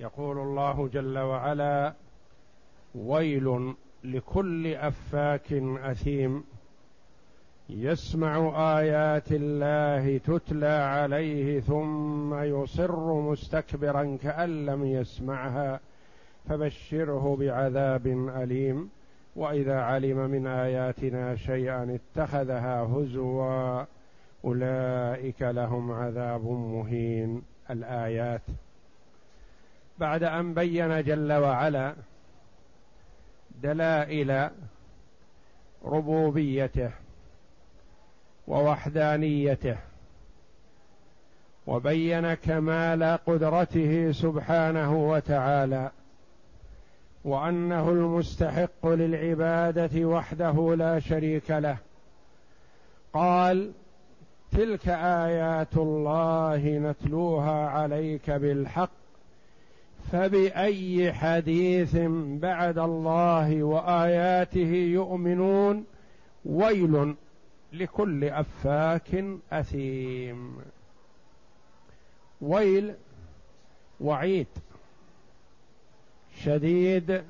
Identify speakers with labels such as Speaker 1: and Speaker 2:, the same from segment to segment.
Speaker 1: يقول الله جل وعلا ويل لكل أفاك أثيم. يسمع آيات الله تتلى عليه ثم يصر مستكبرا كأن لم يسمعها فبشره بعذاب أليم. وإذا علم من آياتنا شيئا اتخذها هزوا أولئك لهم عذاب مهين. الآيات بعد أن بين جل وعلا دلائل ربوبيته ووحدانيته وبين كمال قدرته سبحانه وتعالى وأنه المستحق للعبادة وحده لا شريك له. قال تلك آيات الله نتلوها عليك بالحق فبأي حديث بعد الله وآياته يؤمنون ويل لكل أفاك أثيم. ويل وعيد شديد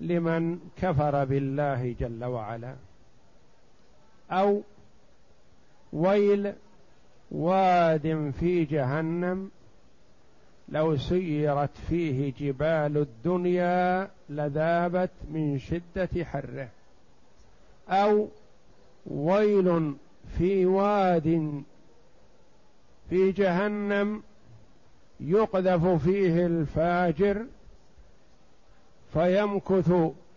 Speaker 1: لمن كفر بالله جل وعلا. أو ويل واد في جهنم لو سيرت فيه جبال الدنيا لذابت من شدة حره. أو ويل في واد في جهنم يقذف فيه الفاجر فيمكث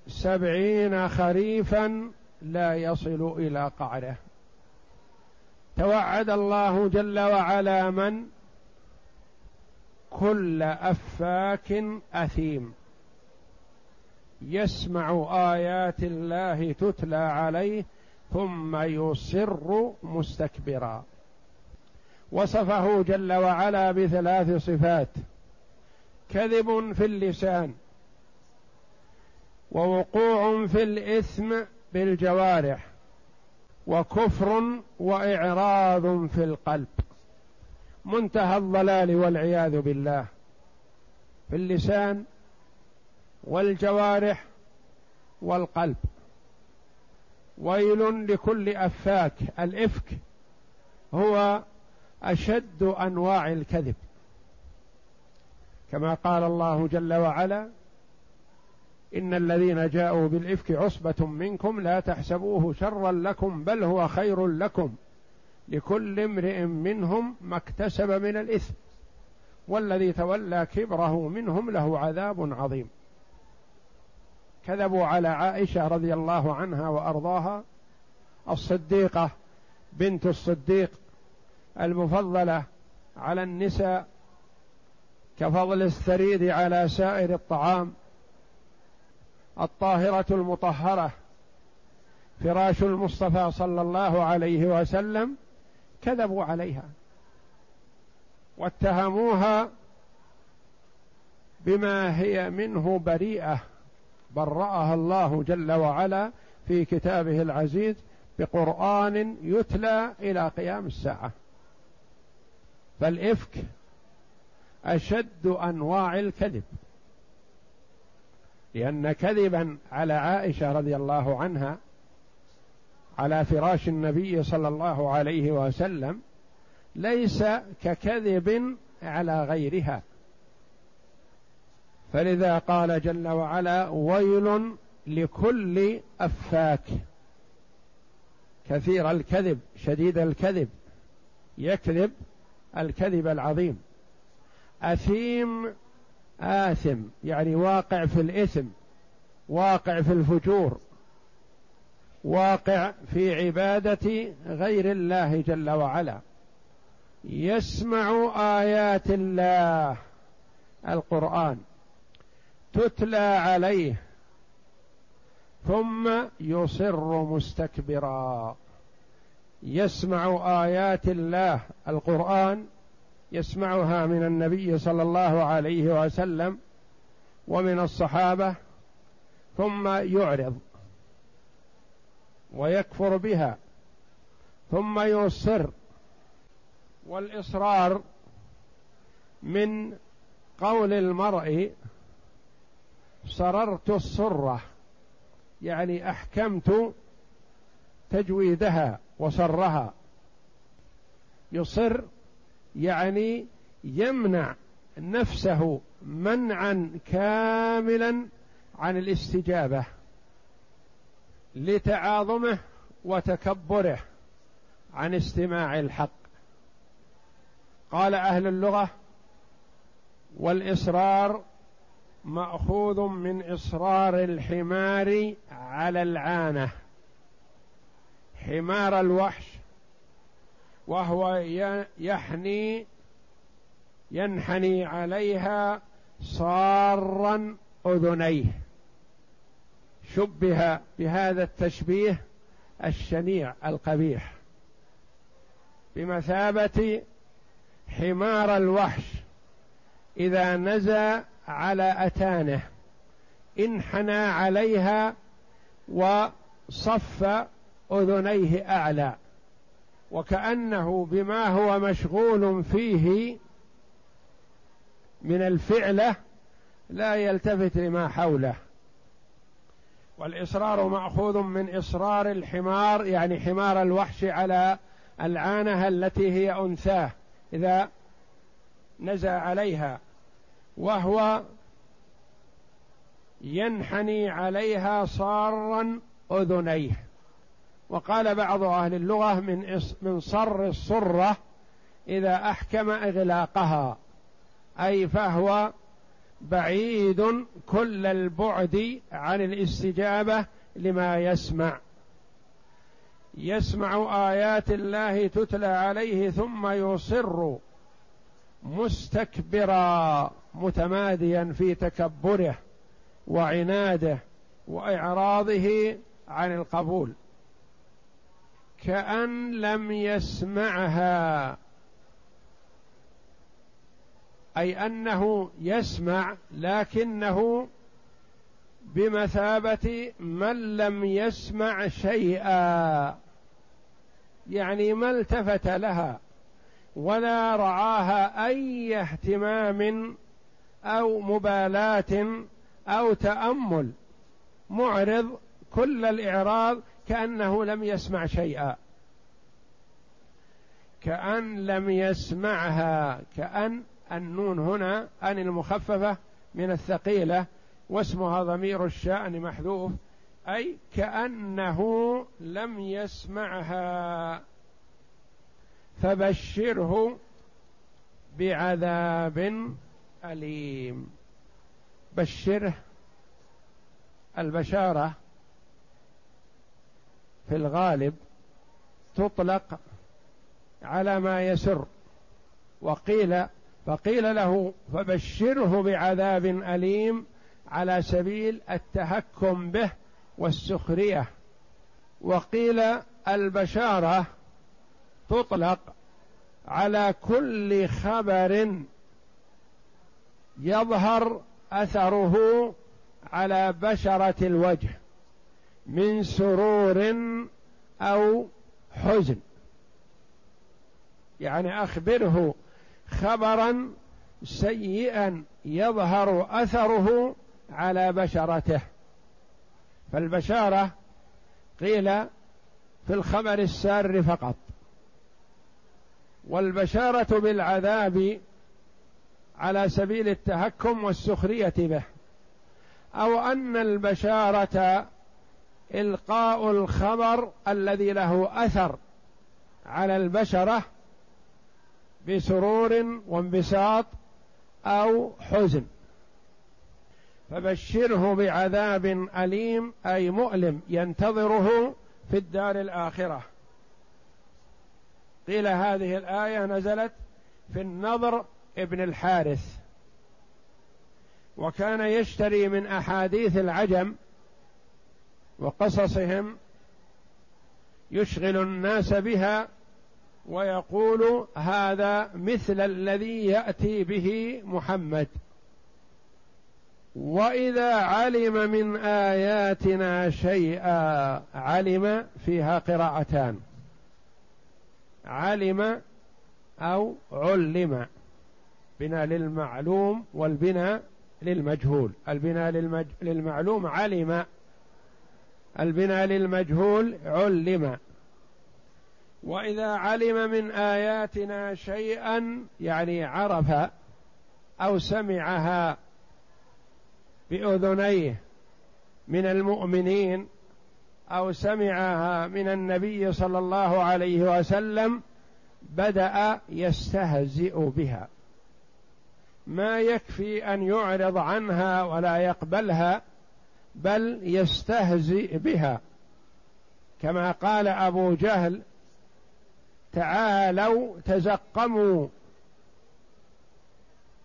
Speaker 1: سبعين خريفا لا يصل إلى قعره. توعد الله جل وعلا من كل أفاك أثيم. يسمع آيات الله تتلى عليه ثم يصر مستكبرا. وصفه جل وعلا بثلاث صفات. كذب في اللسان. ووقوع في الإثم بالجوارح. وكفر وإعراض في القلب. منتهى الضلال والعياذ بالله. في اللسان والجوارح والقلب. ويل لكل أفاك. الإفك هو أشد أنواع الكذب. كما قال الله جل وعلا إن الذين جاءوا بالإفك عصبة منكم لا تحسبوه شرا لكم بل هو خير لكم. لكل امرئ منهم ما اكتسب من الإثم والذي تولى كبره منهم له عذاب عظيم. كذبوا على عائشة رضي الله عنها وأرضاها الصديقة بنت الصديق المفضلة على النساء كفضل الثريد على سائر الطعام الطاهرة المطهرة فراش المصطفى صلى الله عليه وسلم كذبوا عليها واتهموها بما هي منه بريئة برأها الله جل وعلا في كتابه العزيز بقرآن يتلى إلى قيام الساعة. فالإفك أشد أنواع الكذب لأن كذبا على عائشة رضي الله عنها على فراش النبي صلى الله عليه وسلم ليس ككذب على غيرها. فلذا قال جل وعلا ويل لكل أفاك. كثير الكذب شديد الكذب يكذب الكذب العظيم. أثيم آثم يعني واقع في الإثم واقع في الفجور. واقع في عبادة غير الله جل وعلا. يسمع آيات الله القرآن. تتلى عليه. ثم يصر مستكبرا. يسمع آيات الله القرآن. يسمعها من النبي صلى الله عليه وسلم ومن الصحابة. ثم يعرض. ويكفر بها. ثم يصر والإصرار من قول المرء صررت الصره يعني أحكمت تجويدها وصرها يصر يعني يمنع نفسه منعا كاملا عن الاستجابة. لتعاظمه وتكبره عن استماع الحق. قال أهل اللغة والإصرار مأخوذ من إصرار الحمار على العانة حمار الوحش وهو يحني ينحني عليها صارا أذنيه. شبه بهذا التشبيه الشنيع القبيح. بمثابة حمار الوحش إذا نزى على أتانه انحنى عليها وصف أذنيه أعلى وكأنه بما هو مشغول فيه من الفعلة لا يلتفت لما حوله. والإصرار مأخوذ من إصرار الحمار يعني حمار الوحش على العانة التي هي أنثاه إذا نزى عليها وهو ينحني عليها صارا أذنيه. وقال بعض أهل اللغة من من صر الصرة إذا أحكم إغلاقها أي فهو بعيد كل البعد عن الاستجابة لما يسمع. يسمع آيات الله تتلى عليه ثم يصر مستكبرا متماديا في تكبره وعناده وإعراضه عن القبول. كأن لم يسمعها. أي أنه يسمع لكنه بمثابة من لم يسمع شيئا. يعني ما التفت لها ولا رعاها أي اهتمام أو مبالاة أو تأمل. معرض كل الإعراض كأنه لم يسمع شيئا. كأن لم يسمعها كأن النون هنا أن المخففة من الثقيلة واسمها ضمير الشأن محذوف أي كأنه لم يسمعها. فبشره بعذاب أليم. بشره البشارة في الغالب تطلق على ما يسر وقيل فقيل له فبشره بعذاب أليم على سبيل التهكم به والسخرية. وقيل البشارة تطلق على كل خبر يظهر أثره على بشرة الوجه من سرور أو حزن. يعني أخبره خبرا سيئا يظهر أثره على بشرته. فالبشارة قيل في الخبر السار فقط. والبشارة بالعذاب على سبيل التهكم والسخرية به. أو أن البشارة إلقاء الخبر الذي له أثر على البشرة بسرور وانبساط أو حزن. فبشره بعذاب أليم أي مؤلم ينتظره في الدار الآخرة. قيل هذه الآية نزلت في النضر ابن الحارث. وكان يشتري من أحاديث العجم وقصصهم يشغل الناس بها ويقول هذا مثل الذي يأتي به محمد. وإذا علم من آياتنا شيئا علم فيها قراءتان. علم أو علم. بناء للمعلوم والبناء للمجهول. البناء للمج... للمعلوم علم. البناء للمجهول علم. وإذا علم من آياتنا شيئا يعني عرف أو سمعها بأذنيه من المؤمنين أو سمعها من النبي صلى الله عليه وسلم بدأ يستهزئ بها. ما يكفي أن يعرض عنها ولا يقبلها بل يستهزئ بها. كما قال أبو جهل تعالوا تزقموا.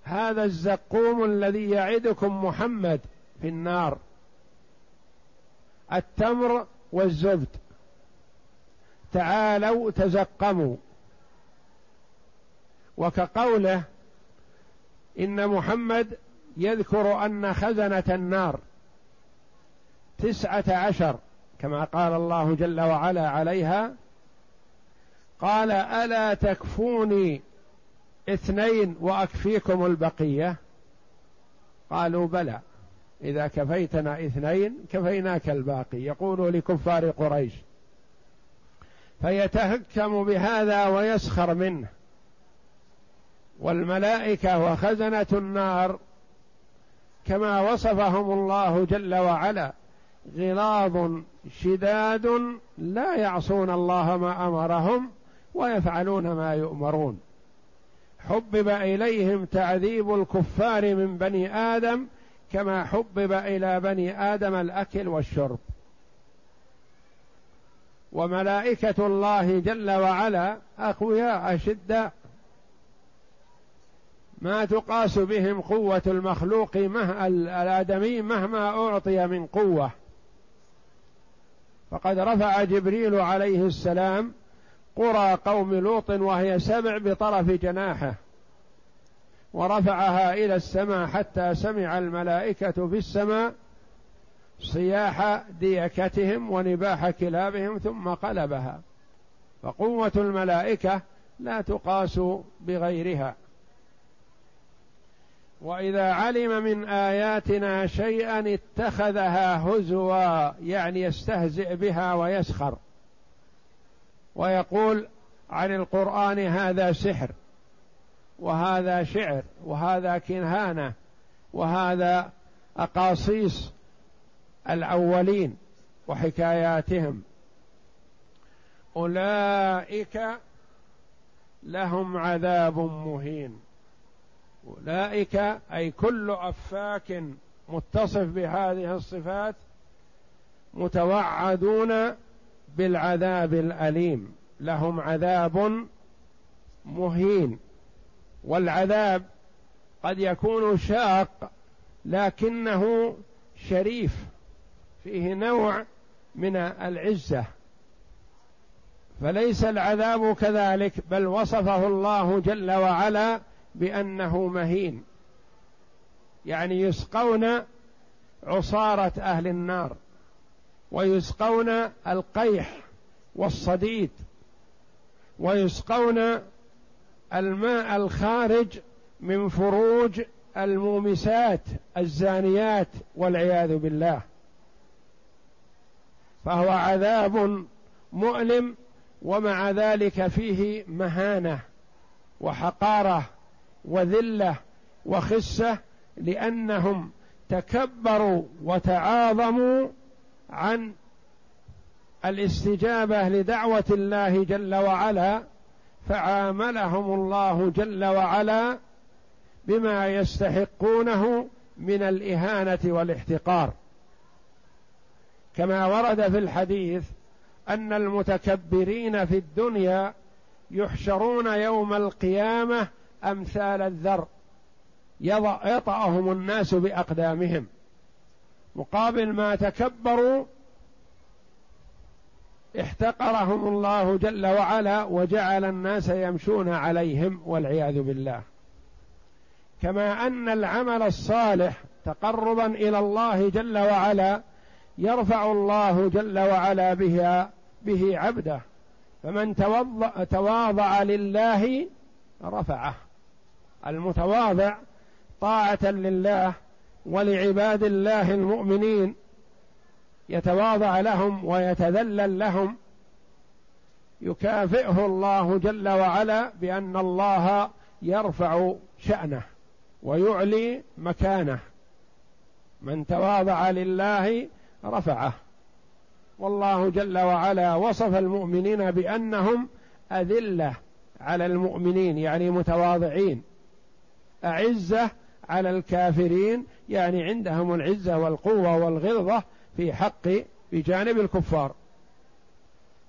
Speaker 1: هذا الزقوم الذي يعدكم محمد في النار. التمر والزبد. تعالوا تزقموا. وكقوله إن محمد يذكر أن خزنة النار تسعة عشر كما قال الله جل وعلا عليها قال ألا تكفوني اثنين وأكفيكم البقية؟ قالوا بلى. إذا كفيتنا اثنين كفيناك الباقي. يقول لكفار قريش فيتهكم بهذا ويسخر منه. والملائكة وخزنة النار كما وصفهم الله جل وعلا غلاظ شداد لا يعصون الله ما أمرهم ويفعلون ما يؤمرون. حبب إليهم تعذيب الكفار من بني آدم كما حبب إلى بني آدم الأكل والشرب. وملائكة الله جل وعلا أقوياء اشداء ما تقاس بهم قوة المخلوق مه الآدمي مهما أعطي من قوة. فقد رفع جبريل عليه السلام قرى قوم لوط وهي سبع بطرف جناحه ورفعها إلى السماء حتى سمع الملائكة في السماء صياح ديكتهم ونباح كلابهم ثم قلبها فقوة الملائكة لا تقاس بغيرها. وإذا علم من آياتنا شيئا اتخذها هزوا يعني يستهزئ بها ويسخر. ويقول عن القرآن هذا سحر وهذا شعر وهذا كهانه وهذا أقاصيص الأولين وحكاياتهم. أولئك لهم عذاب مهين. أولئك أي كل أفاك متصف بهذه الصفات متوعدون بالعذاب الأليم. لهم عذاب مهين. والعذاب قد يكون شاق لكنه شريف. فيه نوع من العزة. فليس العذاب كذلك بل وصفه الله جل وعلا بأنه مهين. يعني يسقون عصارة أهل النار. ويسقون القيح والصديد ويسقون الماء الخارج من فروج المومسات الزانيات والعياذ بالله. فهو عذاب مؤلم ومع ذلك فيه مهانة وحقارة وذلة وخسة لأنهم تكبروا وتعاظموا عن الاستجابة لدعوة الله جل وعلا فعاملهم الله جل وعلا بما يستحقونه من الإهانة والاحتقار. كما ورد في الحديث أن المتكبرين في الدنيا يحشرون يوم القيامة أمثال الذر يطأهم الناس بأقدامهم. مقابل ما تكبروا احتقرهم الله جل وعلا وجعل الناس يمشون عليهم والعياذ بالله. كما أن العمل الصالح تقربا إلى الله جل وعلا يرفع الله جل وعلا بها به عبده. فمن تواضع لله رفعه. المتواضع طاعة لله ولعباد الله المؤمنين يتواضع لهم ويتذلل لهم يكافئه الله جل وعلا بأن الله يرفع شأنه ويعلي مكانه. من تواضع لله رفعه. والله جل وعلا وصف المؤمنين بأنهم أذلة على المؤمنين يعني متواضعين. أعزة على الكافرين يعني عندهم العزة والقوة والغلظة في حق بجانب الكفار.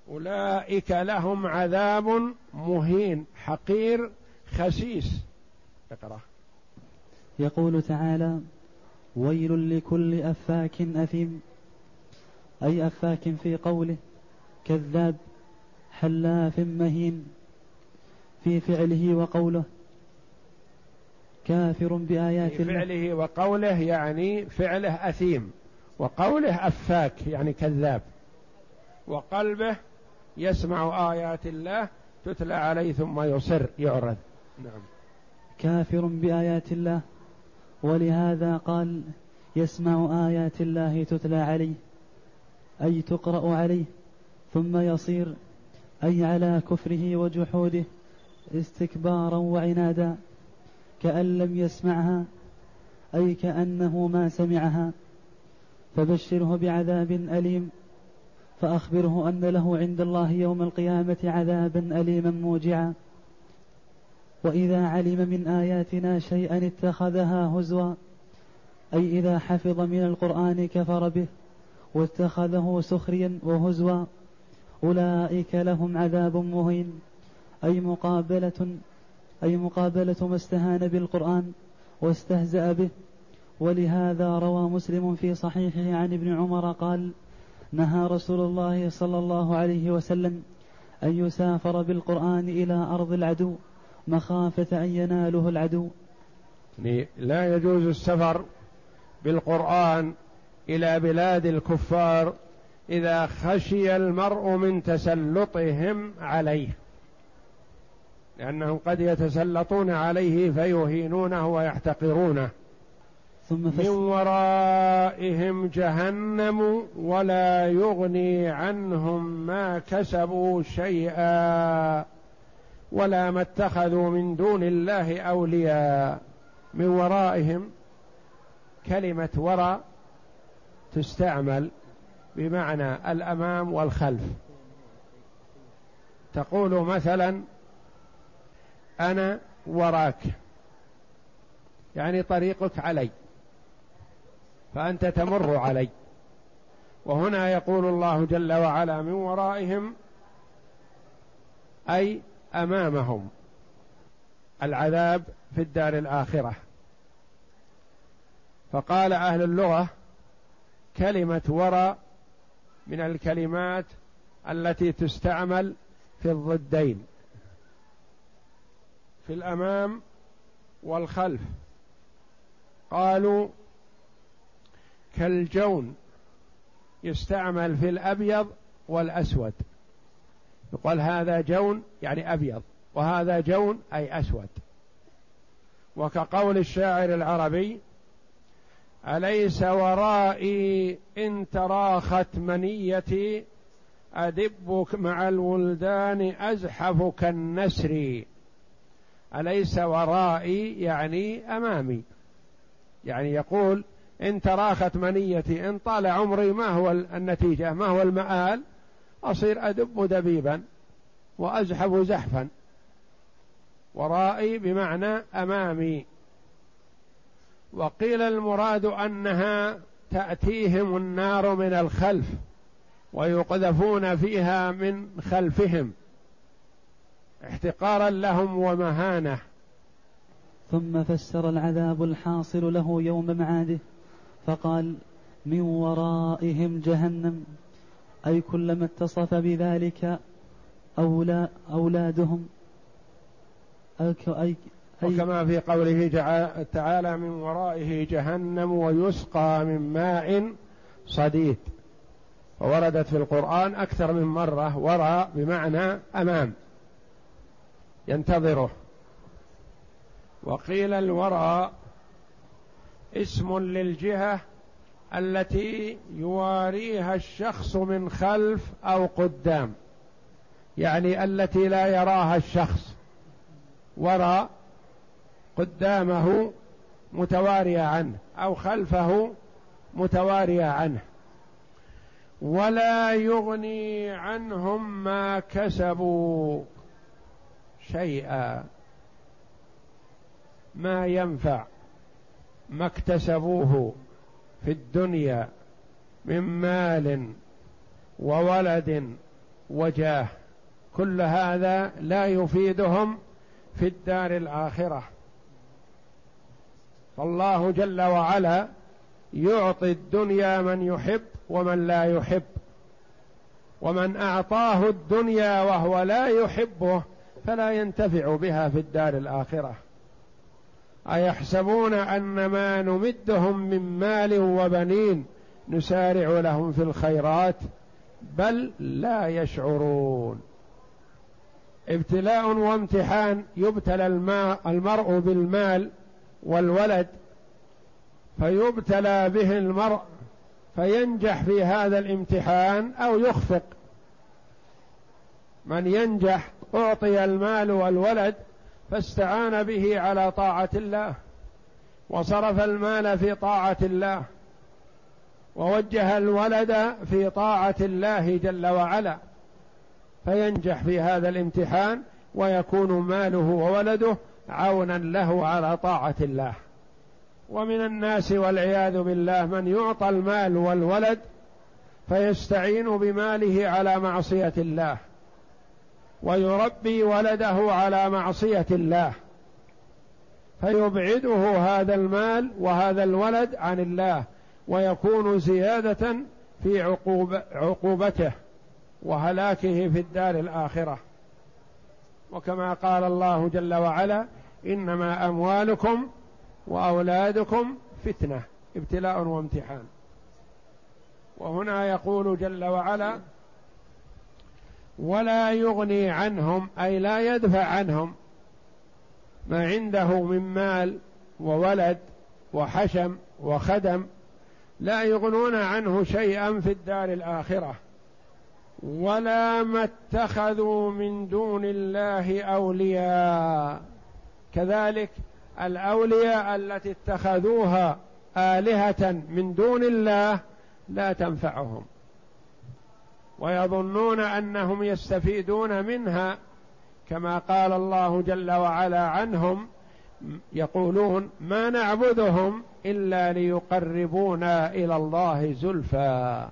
Speaker 1: أولئك لهم عذاب مهين حقير خسيس. اقرأ.
Speaker 2: يقول تعالى ويل لكل أفاك أثيم. أي أفاك في قوله كذاب حلاف مهين. في فعله وقوله كافر بآيات
Speaker 1: في فعله وقوله يعني فعله أثيم وقوله أفاك يعني كذاب. وقلبه يسمع آيات الله تتلى عليه ثم يصر يعرض. نعم.
Speaker 2: كافر بآيات الله. ولهذا قال يسمع آيات الله تتلى عليه أي تقرأ عليه ثم يصير أي على كفره وجحوده استكبارا وعنادا. كأن لم يسمعها أي كأنه ما سمعها فبشره بعذاب أليم فأخبره أن له عند الله يوم القيامة عذابا أليما موجعا. وإذا علم من آياتنا شيئا اتخذها هزوا أي إذا حفظ من القرآن كفر به واتخذه سخريا وهزوا أولئك لهم عذاب مهين أي مقابلة أي مقابلة ما استهان بالقرآن واستهزأ به. ولهذا روى مسلم في صحيحه عن ابن عمر قال نهى رسول الله صلى الله عليه وسلم أن يسافر بالقرآن إلى أرض العدو مخافة أن يناله العدو.
Speaker 1: يعني لا يجوز السفر بالقرآن إلى بلاد الكفار إذا خشي المرء من تسلطهم عليه. لأنهم قد يتسلطون عليه فيهينونه ويحتقرونه. ثم فس... من ورائهم جهنم ولا يغني عنهم ما كسبوا شيئا ولا ما اتخذوا من دون الله أولياء. من ورائهم كلمة وراء تستعمل بمعنى الأمام والخلف. تقول مثلا أنا وراك. يعني طريقك علي. فأنت تمر علي. وهنا يقول الله جل وعلا من ورائهم أي أمامهم. العذاب في الدار الآخرة. فقال أهل اللغة كلمة وراء من الكلمات التي تستعمل في الضدين. في الأمام والخلف. قالوا كالجون يستعمل في الأبيض والأسود. يقال هذا جون يعني أبيض وهذا جون أي أسود. وكقول الشاعر العربي أليس ورائي إن تراخت منيتي أدبك مع الولدان أزحف كالنسر. أليس ورائي يعني أمامي؟ يعني يقول إن تراخت منيتي إن طال عمري ما هو النتيجة؟ ما هو المآل؟ أصير أدب دبيبا وأزحف زحفا. ورائي بمعنى أمامي. وقيل المراد أنها تأتيهم النار من الخلف ويقذفون فيها من خلفهم. احتقارا لهم ومهانة.
Speaker 2: ثم فسر العذاب الحاصل له يوم معاده فقال من ورائهم جهنم أي كلما اتصف بذلك أولا أولادهم.
Speaker 1: أي أي وكما في قوله تعالى من ورائه جهنم ويسقى من ماء صديد. ووردت في القرآن أكثر من مرة وراء بمعنى أمام. ينتظره. وقيل الوراء اسم للجهة التي يواريها الشخص من خلف أو قدام. يعني التي لا يراها الشخص. وراء قدامه متوارية عنه أو خلفه متوارية عنه. ولا يغني عنهم ما كسبوا. شيئا. ما ينفع ما اكتسبوه في الدنيا من مال وولد وجاه. كل هذا لا يفيدهم في الدار الآخرة. فالله جل وعلا يعطي الدنيا من يحب ومن لا يحب. ومن أعطاه الدنيا وهو لا يحبه فلا ينتفع بها في الدار الآخرة. أيحسبون أن ما نمدهم من مال وبنين نسارع لهم في الخيرات؟ بل لا يشعرون. ابتلاء وامتحان يبتلى المرء بالمال والولد فيبتلى به المرء فينجح في هذا الامتحان أو يخفق. من ينجح أعطي المال والولد فاستعان به على طاعة الله وصرف المال في طاعة الله ووجه الولد في طاعة الله جل وعلا فينجح في هذا الامتحان ويكون ماله وولده عونا له على طاعة الله. ومن الناس والعياذ بالله من يعطى المال والولد فيستعين بماله على معصية الله. ويربي ولده على معصية الله فيبعده هذا المال وهذا الولد عن الله ويكون زيادة في عقوب عقوبته وهلاكه في الدار الآخرة. وكما قال الله جل وعلا إنما أموالكم وأولادكم فتنة ابتلاء وامتحان. وهنا يقول جل وعلا ولا يغني عنهم أي لا يدفع عنهم ما عنده من مال وولد وحشم وخدم لا يغنون عنه شيئا في الدار الآخرة. ولا ما اتخذوا من دون الله أولياء. كذلك الأولياء التي اتخذوها آلهة من دون الله لا تنفعهم. ويظنون أنهم يستفيدون منها كما قال الله جل وعلا عنهم يقولون ما نعبدهم إلا ليقربونا إلى الله زلفى.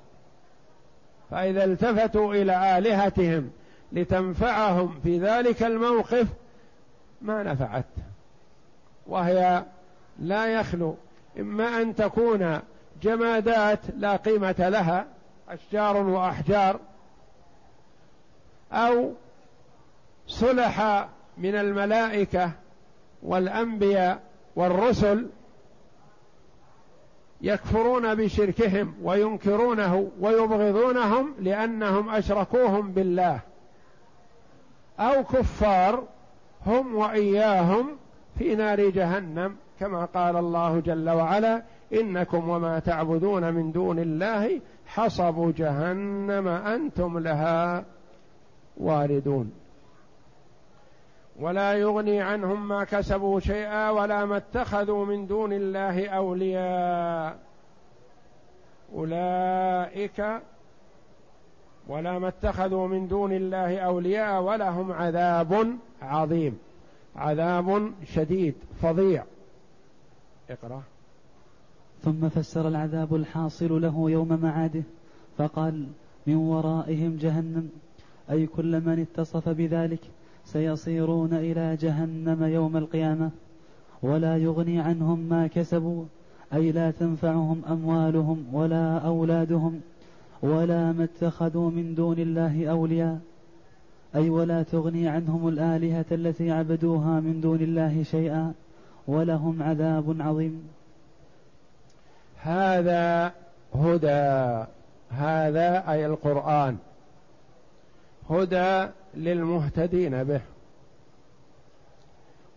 Speaker 1: فإذا التفتوا إلى آلهتهم لتنفعهم في ذلك الموقف ما نفعت وهي لا يخلو. إما أن تكون جمادات لا قيمة لها أشجار وأحجار أو صلح من الملائكة والأنبياء والرسل يكفرون بشركهم وينكرونه ويبغضونهم لأنهم أشركوهم بالله. أو كفار هم وإياهم في نار جهنم كما قال الله جل وعلا إنكم وما تعبدون من دون الله حصب جهنم أنتم لها واردون. ولا يغني عنهم ما كسبوا شيئا ولا ما اتخذوا من دون الله أولياء. أولئك ولا ما اتخذوا من دون الله أولياء ولهم عذاب عظيم. عذاب شديد فظيع. اقرأ.
Speaker 2: ثم فسر العذاب الحاصل له يوم معاده فقال من ورائهم جهنم أي كل من اتصف بذلك سيصيرون إلى جهنم يوم القيامة ولا يغني عنهم ما كسبوا أي لا تنفعهم أموالهم ولا أولادهم ولا ما اتخذوا من دون الله أولياء أي ولا تغني عنهم الآلهة التي عبدوها من دون الله شيئا ولهم عذاب عظيم.
Speaker 1: هذا هدى هذا أي القرآن. هدى للمهتدين به.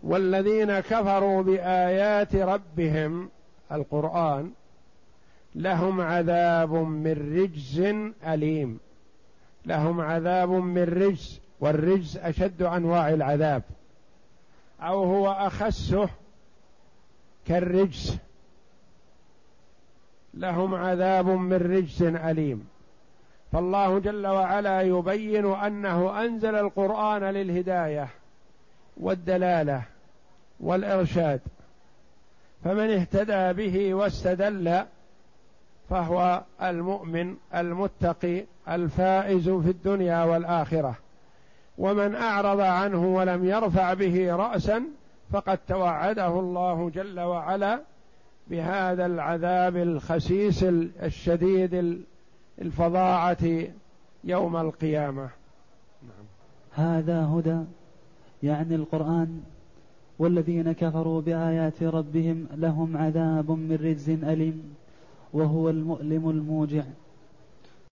Speaker 1: والذين كفروا بآيات ربهم القرآن لهم عذاب من رجز أليم. لهم عذاب من رجز والرجز أشد أنواع العذاب. أو هو أخسه كالرجز. لهم عذاب من رجز أليم. فالله جل وعلا يبين أنه أنزل القرآن للهداية والدلالة والإرشاد. فمن اهتدى به واستدل فهو المؤمن المتقي الفائز في الدنيا والآخرة. ومن أعرض عنه ولم يرفع به رأسا فقد توعده الله جل وعلا بهذا العذاب الخسيس الشديد الفظاعة يوم القيامة.
Speaker 2: هذا هدى يعني القرآن والذين كفروا بآيات ربهم لهم عذاب من رجز أليم وهو المؤلم الموجع